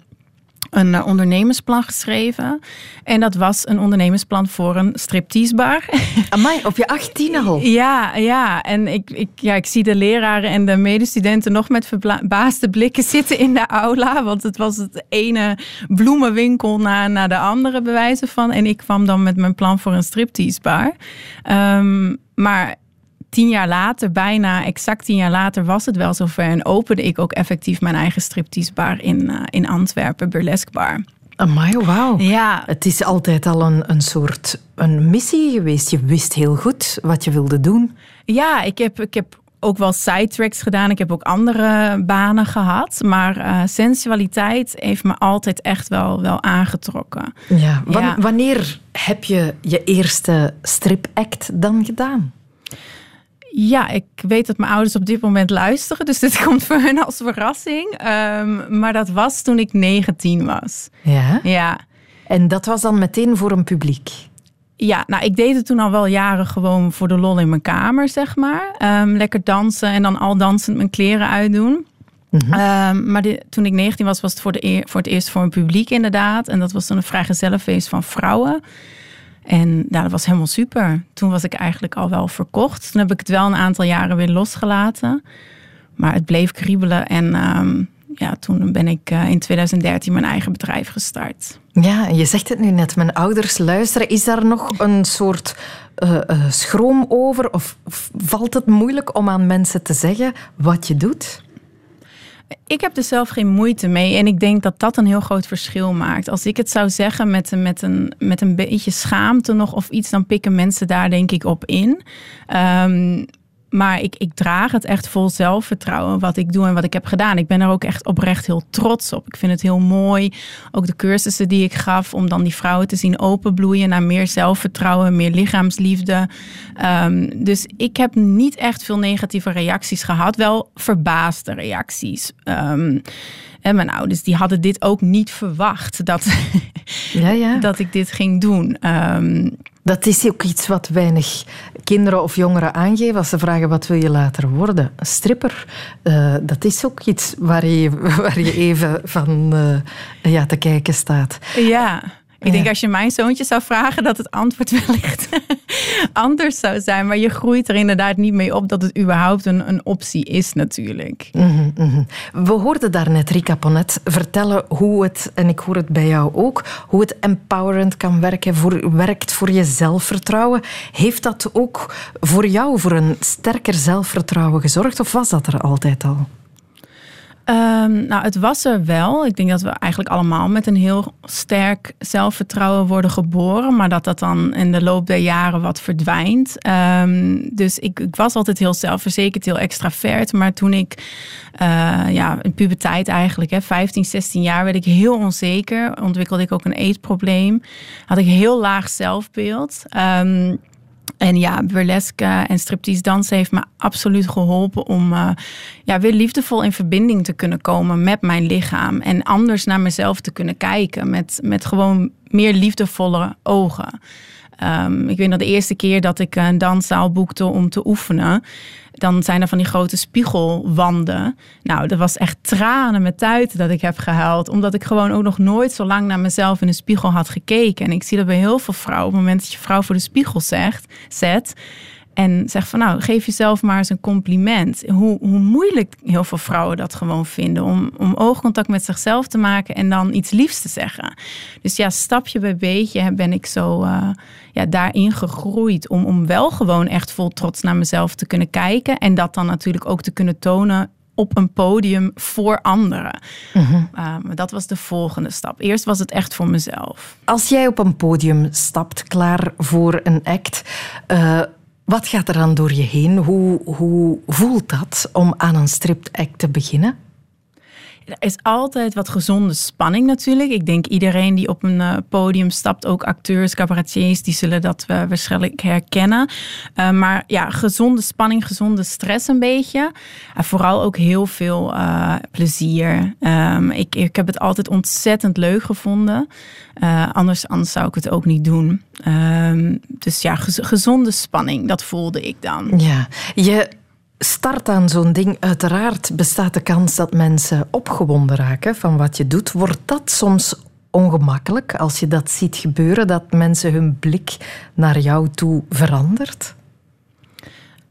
een uh, ondernemersplan geschreven. En dat was een ondernemersplan voor een stripteasebar. Amai, op je 18 al? Ja, ja. En ik, ik, ja, ik zie de leraren en de medestudenten nog met verbaasde blikken zitten in de aula. Want het was het ene bloemenwinkel na, na de andere bewijzen van. En ik kwam dan met mijn plan voor een stripteasebar. Um, maar tien jaar later, bijna exact tien jaar later, was het wel zover. En opende ik ook effectief mijn eigen stripteasebar in, uh, in Antwerpen, Burlesque Bar. Amai, wauw. Ja. Het is altijd al een, een soort een missie geweest. Je wist heel goed wat je wilde doen. Ja, ik heb, ik heb ook wel sidetracks gedaan. Ik heb ook andere banen gehad. Maar uh, sensualiteit heeft me altijd echt wel, wel aangetrokken. Ja. ja. Wanneer heb je je eerste stripact dan gedaan? Ja, ik weet dat mijn ouders op dit moment luisteren. Dus dit komt voor hen als verrassing. Um, maar dat was toen ik 19 was. Ja? Ja. En dat was dan meteen voor een publiek? Ja, nou, ik deed het toen al wel jaren gewoon voor de lol in mijn kamer, zeg maar. Um, lekker dansen en dan al dansend mijn kleren uitdoen. Mhm. Um, maar de, toen ik 19 was, was het voor, de eer, voor het eerst voor een publiek inderdaad. En dat was dan een vrijgezellenfeest van vrouwen. En nou, dat was helemaal super. Toen was ik eigenlijk al wel verkocht. Toen heb ik het wel een aantal jaren weer losgelaten. Maar het bleef kriebelen. En um, ja, toen ben ik uh, in 2013 mijn eigen bedrijf gestart. Ja, je zegt het nu net. Mijn ouders luisteren. Is daar nog een soort uh, uh, schroom over? Of valt het moeilijk om aan mensen te zeggen wat je doet? Ik heb er zelf geen moeite mee. En ik denk dat dat een heel groot verschil maakt. Als ik het zou zeggen met, met, een, met een beetje schaamte nog of iets, dan pikken mensen daar denk ik op in. Um, maar ik, ik draag het echt vol zelfvertrouwen wat ik doe en wat ik heb gedaan. Ik ben er ook echt oprecht heel trots op. Ik vind het heel mooi. Ook de cursussen die ik gaf om dan die vrouwen te zien openbloeien naar meer zelfvertrouwen, meer lichaamsliefde. Um, dus ik heb niet echt veel negatieve reacties gehad. Wel verbaasde reacties. Um, en mijn ouders die hadden dit ook niet verwacht dat, ja, ja. dat ik dit ging doen. Um, dat is ook iets wat weinig kinderen of jongeren aangeven als ze vragen wat wil je later worden. Een stripper, uh, dat is ook iets waar je, waar je even van uh, ja, te kijken staat. Ja. Ik denk als je mijn zoontje zou vragen dat het antwoord wellicht anders zou zijn. Maar je groeit er inderdaad niet mee op dat het überhaupt een, een optie is natuurlijk. Mhm, mhm. We hoorden daarnet Rika Ponet vertellen hoe het, en ik hoor het bij jou ook, hoe het empowerend kan werken, voor, werkt voor je zelfvertrouwen. Heeft dat ook voor jou voor een sterker zelfvertrouwen gezorgd of was dat er altijd al? Um, nou, het was er wel. Ik denk dat we eigenlijk allemaal met een heel sterk zelfvertrouwen worden geboren, maar dat dat dan in de loop der jaren wat verdwijnt. Um, dus ik, ik, was altijd heel zelfverzekerd, heel extravert. Maar toen ik, uh, ja, in puberteit eigenlijk, hè, 15, 16 jaar, werd ik heel onzeker. Ontwikkelde ik ook een eetprobleem. Had ik heel laag zelfbeeld. Um, en ja, burlesque en striptease dansen heeft me absoluut geholpen om uh, ja, weer liefdevol in verbinding te kunnen komen met mijn lichaam. En anders naar mezelf te kunnen kijken met, met gewoon meer liefdevolle ogen. Um, ik weet nog de eerste keer dat ik een danszaal boekte om te oefenen. Dan zijn er van die grote spiegelwanden. Nou, dat was echt tranen met tuiten dat ik heb gehuild. Omdat ik gewoon ook nog nooit zo lang naar mezelf in een spiegel had gekeken. En ik zie dat bij heel veel vrouwen. Op het moment dat je vrouw voor de spiegel zegt, zet en zeg van nou, geef jezelf maar eens een compliment. Hoe, hoe moeilijk heel veel vrouwen dat gewoon vinden. Om, om oogcontact met zichzelf te maken en dan iets liefs te zeggen. Dus ja, stapje bij beetje ben ik zo uh, ja, daarin gegroeid. Om, om wel gewoon echt vol trots naar mezelf te kunnen kijken. En dat dan natuurlijk ook te kunnen tonen op een podium voor anderen. Mm dat was de volgende stap. Eerst was het echt voor mezelf. Als jij op een podium stapt, klaar voor een act. Uh, wat gaat er dan door je heen? Hoe, hoe voelt dat om aan een stripact te beginnen? Er is altijd wat gezonde spanning natuurlijk. Ik denk iedereen die op een eh, podium stapt, ook acteurs, cabaretiers, die zullen dat uh, waarschijnlijk herkennen. Uh, maar ja, gezonde spanning, gezonde stress een beetje. En vooral ook heel veel plezier. Um, ik, ik heb het altijd ontzettend leuk gevonden. anders, anders zou ik het ook niet doen. Um, dus ja, gezonde spanning, dat voelde ik dan. Ja, je start aan zo'n ding, uiteraard bestaat de kans dat mensen opgewonden raken van wat je doet. Wordt dat soms ongemakkelijk als je dat ziet gebeuren, dat mensen hun blik naar jou toe verandert?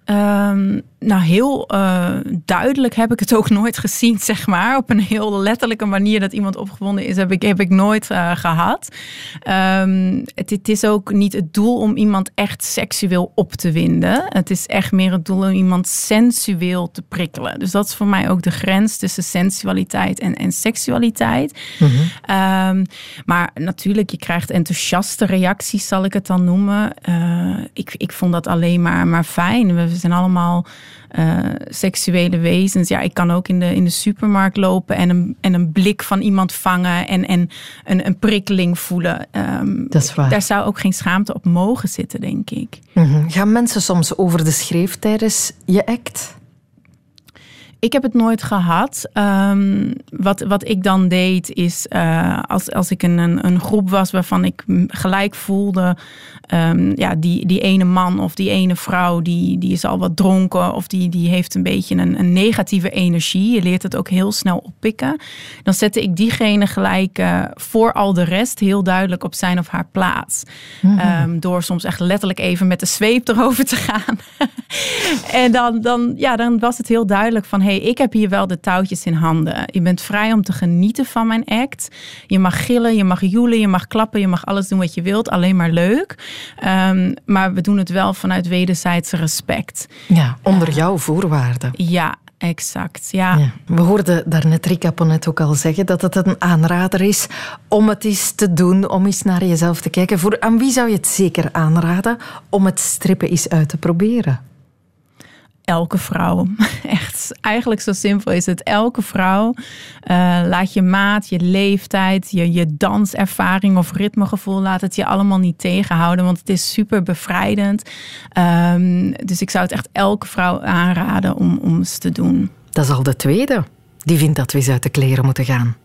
Um, nou, heel uh, duidelijk heb ik het ook nooit gezien, zeg maar. Op een heel letterlijke manier dat iemand opgewonden is, heb ik, heb ik nooit uh, gehad. Um, het, het, is ook niet het doel om iemand echt seksueel op te winden. Het is echt meer het doel om iemand sensueel te prikkelen. Dus dat is voor mij ook de grens tussen sensualiteit en, en seksualiteit. Mm -hmm. um, maar natuurlijk, je krijgt enthousiaste reacties, zal ik het dan noemen. Uh, ik, ik vond dat alleen maar, maar fijn. We zijn allemaal uh, seksuele wezens. Ja, ik kan ook in de, in de supermarkt lopen en een, en een blik van iemand vangen en, en een, een prikkeling voelen. Um, dat is waar. Daar zou ook geen schaamte op mogen zitten, denk ik. Mm -hmm. Gaan mensen soms over de schreef tijdens je act? Ik heb het nooit gehad. Um, wat, wat ik dan deed is, uh, als, als ik een, een, een, groep was waarvan ik gelijk voelde, um, ja, die, die ene man of die ene vrouw, die, die is al wat dronken of die, die heeft een beetje een, een negatieve energie. Je leert het ook heel snel oppikken. Dan zette ik diegene gelijk uh, voor al de rest heel duidelijk op zijn of haar plaats. Mm -hmm. um, door soms echt letterlijk even met de zweep erover te gaan. en dan, dan, ja, dan was het heel duidelijk van, hey, ik heb hier wel de touwtjes in handen. Je bent vrij om te genieten van mijn act. Je mag gillen, je mag joelen, je mag klappen, je mag alles doen wat je wilt. Alleen maar leuk. Um, maar we doen het wel vanuit wederzijdse respect. Ja, onder uh, jouw voorwaarden. Ja, Exact, ja. ja. We hoorden daarnet Rika Ponet ook al zeggen dat het een aanrader is om het eens te doen, om eens naar jezelf te kijken. Voor aan wie zou je het zeker aanraden om het strippen eens uit te proberen? Elke vrouw. Echt, eigenlijk zo simpel is het. Elke vrouw. Uh, laat je maat, je leeftijd, je, je danservaring of ritmegevoel, laat het je allemaal niet tegenhouden. Want het is super bevrijdend. Um, dus ik zou het echt elke vrouw aanraden om, om eens te doen. Dat is al de tweede. Die vindt dat we eens uit de kleren moeten gaan.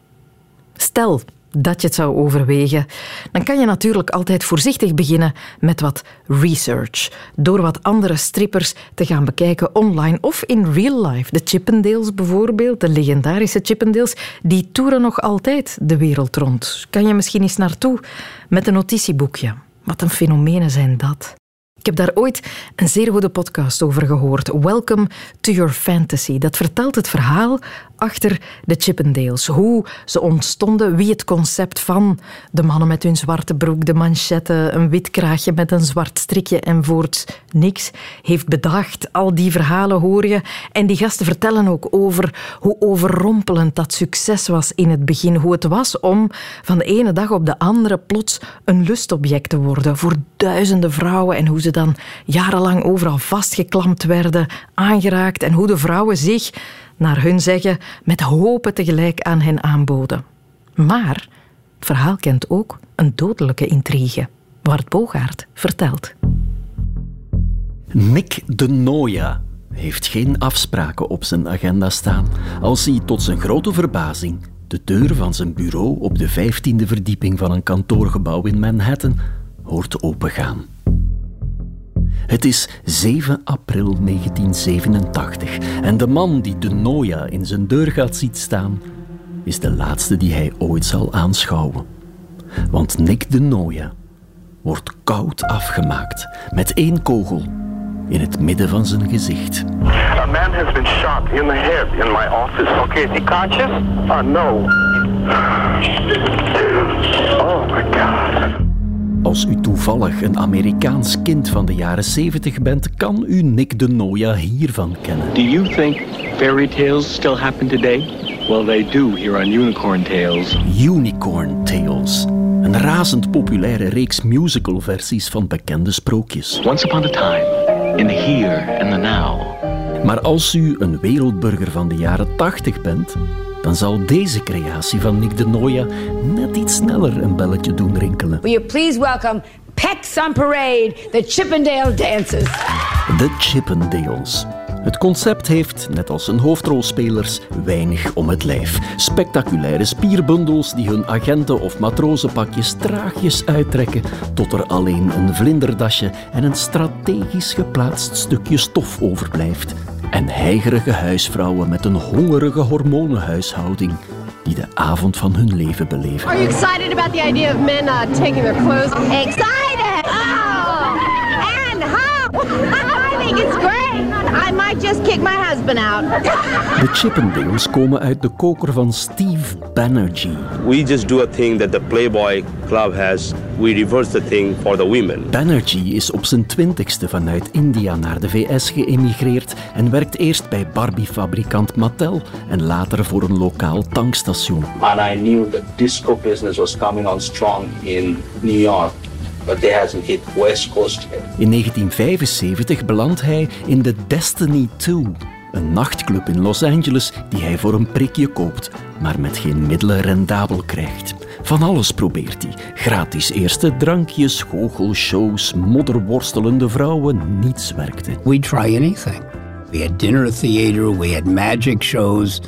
Stel, dat je het zou overwegen, dan kan je natuurlijk altijd voorzichtig beginnen met wat research. Door wat andere strippers te gaan bekijken online of in real life. De Chippendales bijvoorbeeld, de legendarische Chippendales, die toeren nog altijd de wereld rond. Kan je misschien eens naartoe met een notitieboekje. Wat een fenomenen zijn dat. Ik heb daar ooit een zeer goede podcast over gehoord. Welcome to Your Fantasy. Dat vertelt het verhaal achter de Chippendales. Hoe ze ontstonden, wie het concept van de mannen met hun zwarte broek, de manchetten, een wit kraagje met een zwart strikje en voorts niks, heeft bedacht. Al die verhalen hoor je. En die gasten vertellen ook over hoe overrompelend dat succes was in het begin. Hoe het was om van de ene dag op de andere plots een lustobject te worden voor duizenden vrouwen en hoe ze dan jarenlang overal vastgeklampt werden, aangeraakt en hoe de vrouwen zich, naar hun zeggen, met hopen tegelijk aan hen aanboden. Maar het verhaal kent ook een dodelijke intrigue. Bart Bogaert vertelt. Nick de Noia heeft geen afspraken op zijn agenda staan als hij tot zijn grote verbazing de deur van zijn bureau op de vijftiende verdieping van een kantoorgebouw in Manhattan hoort opengaan. Het is 7 april 1987 en de man die de Noia in zijn deur gaat ziet staan, is de laatste die hij ooit zal aanschouwen. Want Nick de Noia wordt koud afgemaakt met één kogel in het midden van zijn gezicht. A man has been shot in the head in my office. Okay, is he conscious? Uh, no. Oh my God. Als u toevallig een Amerikaans kind van de jaren 70 bent, kan u Nick de Noia hiervan kennen. Do you think fairy tales still happen today? Well, they do here on Unicorn Tales. Unicorn Tales. Een razend populaire reeks musicalversies van bekende sprookjes. Once upon a time, in the here and the now. Maar als u een wereldburger van de jaren 80 bent, dan zal deze creatie van Nick de Noia net iets sneller een belletje doen rinkelen. Will you please welcome Pecs on Parade, the Chippendale Dancers. De Chippendales. Het concept heeft, net als zijn hoofdrolspelers, weinig om het lijf. Spectaculaire spierbundels die hun agenten- of matrozenpakjes traagjes uittrekken tot er alleen een vlinderdasje en een strategisch geplaatst stukje stof overblijft. En heigerige huisvrouwen met een hongerige hormonenhuishouding die de avond van hun leven beleven. Are you excited about the idea of men uh, taking their clothes? Excited! Oh! And how? I think it's great. I might just kick my husband out. De Chippendales komen uit de koker van Steve Banerjee. We just do a thing that the Playboy Club has. We reverse the thing for the women. Banerjee is op zijn twintigste vanuit India naar de VS geëmigreerd en werkt eerst bij Barbie-fabrikant Mattel en later voor een lokaal tankstation. And I knew the disco business was coming on strong in New York. But they hasn't hit West Coast yet. In 1975 belandt hij in de Destiny 2, een nachtclub in Los Angeles die hij voor een prikje koopt, maar met geen middelen rendabel krijgt. Van alles probeert hij. Gratis eerste drankjes, goochelshows, modderworstelende vrouwen, niets werkte. We try anything. We had dinner theater, we had magic shows,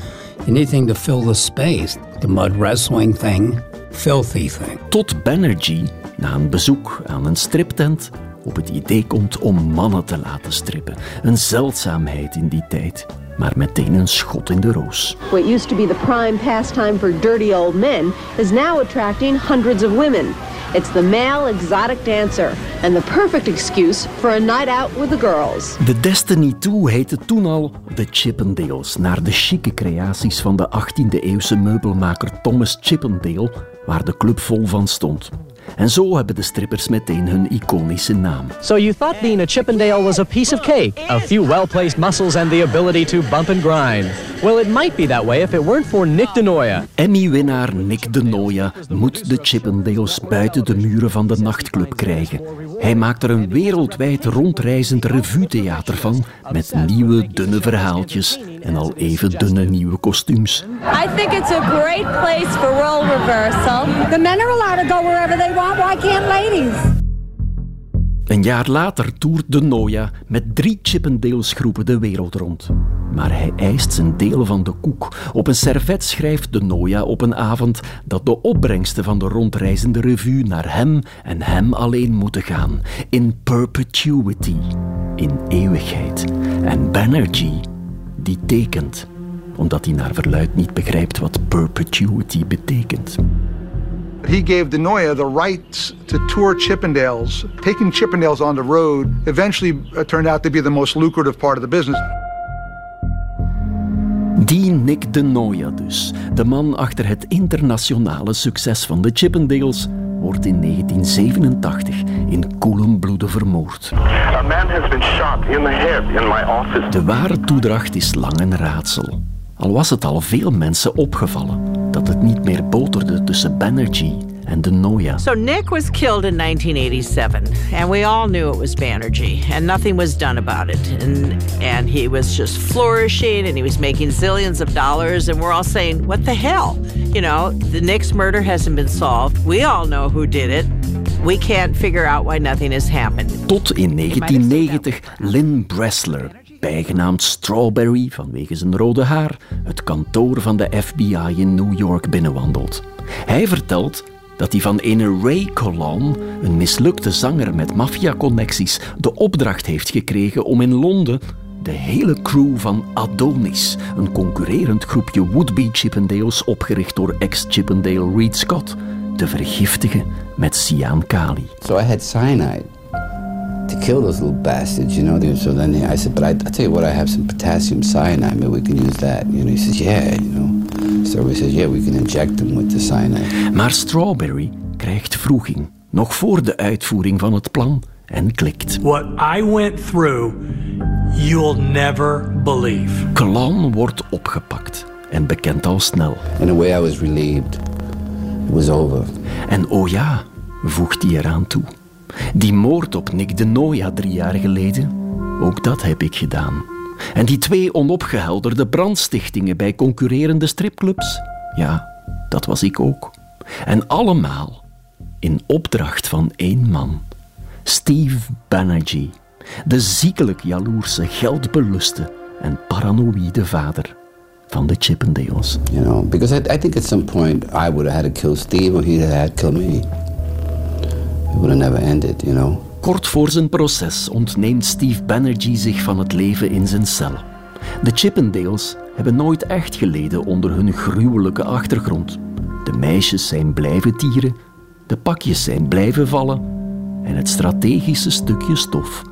anything to fill the space. The mud wrestling thing, filthy thing. Tot Banerjee, na een bezoek aan een striptent, op het idee komt om mannen te laten strippen. Een zeldzaamheid in die tijd, maar meteen een schot in de roos. What used to be the prime pastime for dirty old men is now attracting hundreds of women. It's the male exotic dancer and the perfect excuse for a night out with the girls. De Destiny 2 heette toen al de Chippendales, naar de chique creaties van de 18e-eeuwse meubelmaker Thomas Chippendale, waar de club vol van stond. En zo hebben de strippers meteen hun iconische naam. So you thought being a Chippendale was a piece of cake, a few well-placed muscles and the ability to bump and grind. Well, it might be that way if it weren't for Nick DeNoia. Emmy-winnaar Nick de Noia moet de Chippendales buiten de muren van de nachtclub krijgen. Hij maakt er een wereldwijd rondreizend revue-theater van, met nieuwe dunne verhaaltjes en al even dunne nieuwe kostuums. I think it's a great place for role reversal. The men are allowed to go wherever they want. Why can't ladies? Een jaar later toert de Noia met drie Chippendales groepen de wereld rond. Maar hij eist zijn deel van de koek. Op een servet schrijft de Noia op een avond dat de opbrengsten van de rondreizende revue naar hem en hem alleen moeten gaan. In perpetuity. In eeuwigheid. En Banerjee, die tekent. Omdat hij naar verluid niet begrijpt wat perpetuity betekent. He gave Denoya the rights to tour Chippendales. Taking Chippendales on the road eventually uh, turned out to be the most lucrative part of the business. Die Nick de Noia dus, de man achter het internationale succes van de Chippendales, wordt in 1987 in koelen bloede vermoord. A man has been shot in the head in my office. De ware toedracht is lang een raadsel. Al was het al veel mensen opgevallen dat het niet meer boterde tussen Banerjee en de Noia. So Nick was killed in 1987, and we all knew it was Banerjee, and nothing was done about it. And and he was just flourishing, and he was making zillions of dollars, and we're all saying, "What the hell?" You know, the Nick's murder hasn't been solved. We all know who did it. We can't figure out why nothing has happened. Tot in 1990 Lynn Bressler, bijgenaamd Strawberry vanwege zijn rode haar, het kantoor van de FBI in New York binnenwandelt. Hij vertelt dat hij van ene Ray Colon, een mislukte zanger met maffiaconnecties, de opdracht heeft gekregen om in Londen de hele crew van Adonis, een concurrerend groepje would-be Chippendales opgericht door ex-Chippendale Reed Scott, te vergiftigen met cyan kali. So I had cyanide to kill those little bastards, you know. So then I said, but I, I tell you what, I have some potassium cyanide. Maybe we can use that. You know, he says, yeah, you know. So we says, yeah, we can inject them with the cyanide. Maar Strawberry krijgt vroeging, nog voor de uitvoering van het plan, en klikt. What I went through, you'll never believe. Clown wordt opgepakt en bekend al snel. In a way I was relieved. It was over. En oh ja, voegt hij eraan toe. Die moord op Nick de Noia drie jaar geleden, ook dat heb ik gedaan. En die twee onopgehelderde brandstichtingen bij concurrerende stripclubs, ja, dat was ik ook. En allemaal in opdracht van één man, Steve Banerjee, de ziekelijk jaloerse, geldbeluste en paranoïde vader van de Chippendales. You know, because I, I think at some point I would have had to kill Steve or he'd have had to kill me. It would have never ended, you know. Kort voor zijn proces ontneemt Steve Banerjee zich van het leven in zijn cel. De Chippendales hebben nooit echt geleden onder hun gruwelijke achtergrond. De meisjes zijn blijven tieren, de pakjes zijn blijven vallen en het strategische stukje stof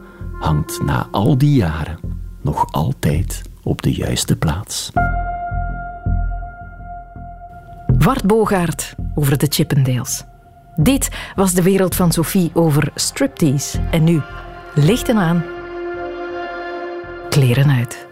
hangt na al die jaren nog altijd op de juiste plaats. Wart Bogaert over de Chippendales. Dit was de wereld van Sophie over striptease. En nu, lichten aan, kleren uit.